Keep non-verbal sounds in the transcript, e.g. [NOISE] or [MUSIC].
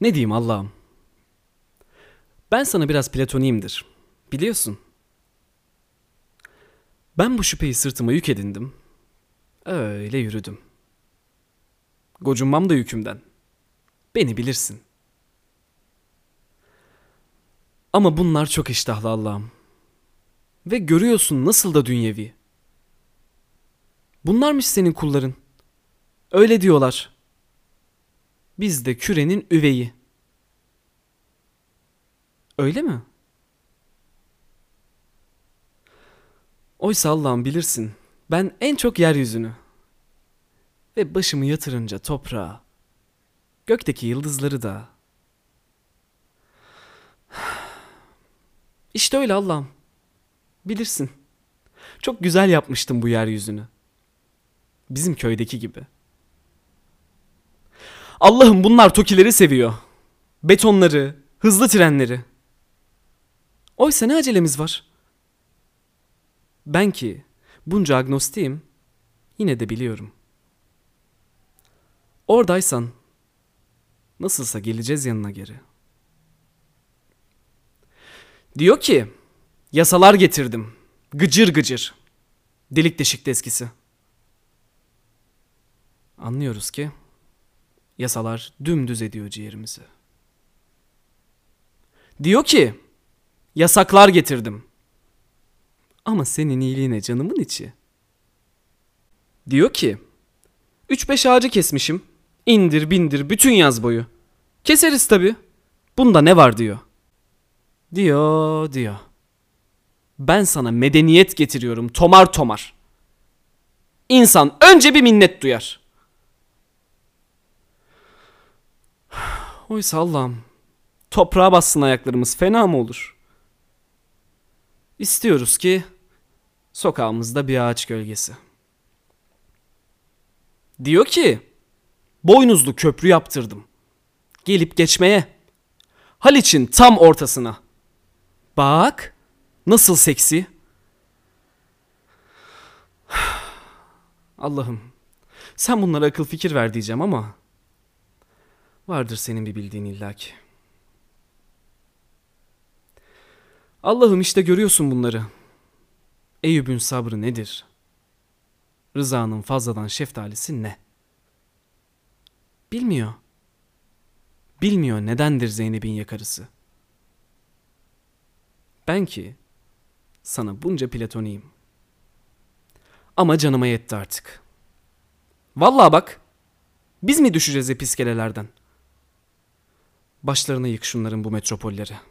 Ne diyeyim Allah'ım? Ben sana biraz platoniyimdir. Biliyorsun. Ben bu şüpheyi sırtıma yük edindim. Öyle yürüdüm. Gocunmam da yükümden. Beni bilirsin. Ama bunlar çok iştahlı Allah'ım. Ve görüyorsun nasıl da dünyevi. Bunlarmış senin kulların. Öyle diyorlar. Biz de kürenin üveyi. Öyle mi? Oysa Allah'ım bilirsin. Ben en çok yeryüzünü. Ve başımı yatırınca toprağa. Gökteki yıldızları da. [SIGHS] İşte öyle Allah'ım. Bilirsin. Çok güzel yapmıştım bu yeryüzünü. Bizim köydeki gibi. Allah'ım bunlar tokileri seviyor. Betonları, hızlı trenleri. Oysa ne acelemiz var? Ben ki bunca agnostiyim yine de biliyorum. Oradaysan nasılsa geleceğiz yanına geri. Diyor ki yasalar getirdim. Gıcır gıcır. Delik deşik eskisi. Anlıyoruz ki yasalar dümdüz ediyor ciğerimizi. Diyor ki yasaklar getirdim. Ama senin iyiliğine canımın içi. Diyor ki 3-5 ağacı kesmişim. İndir bindir bütün yaz boyu. Keseriz tabi. Bunda ne var diyor. Diyor diyor. Ben sana medeniyet getiriyorum tomar tomar. İnsan önce bir minnet duyar. Oysa Allah'ım toprağa bassın ayaklarımız fena mı olur? İstiyoruz ki sokağımızda bir ağaç gölgesi. Diyor ki boynuzlu köprü yaptırdım. Gelip geçmeye. Haliç'in tam ortasına. Bak nasıl seksi. [SIGHS] Allah'ım sen bunlara akıl fikir ver diyeceğim ama vardır senin bir bildiğin illaki. Allah'ım işte görüyorsun bunları. Eyüp'ün sabrı nedir? Rıza'nın fazladan şeftalisi ne? Bilmiyor. Bilmiyor nedendir Zeynep'in yakarısı. Ben ki sana bunca platoniyim. Ama canıma yetti artık. Vallahi bak. Biz mi düşeceğiz episkelelerden? Başlarına yık şunların bu metropolleri.''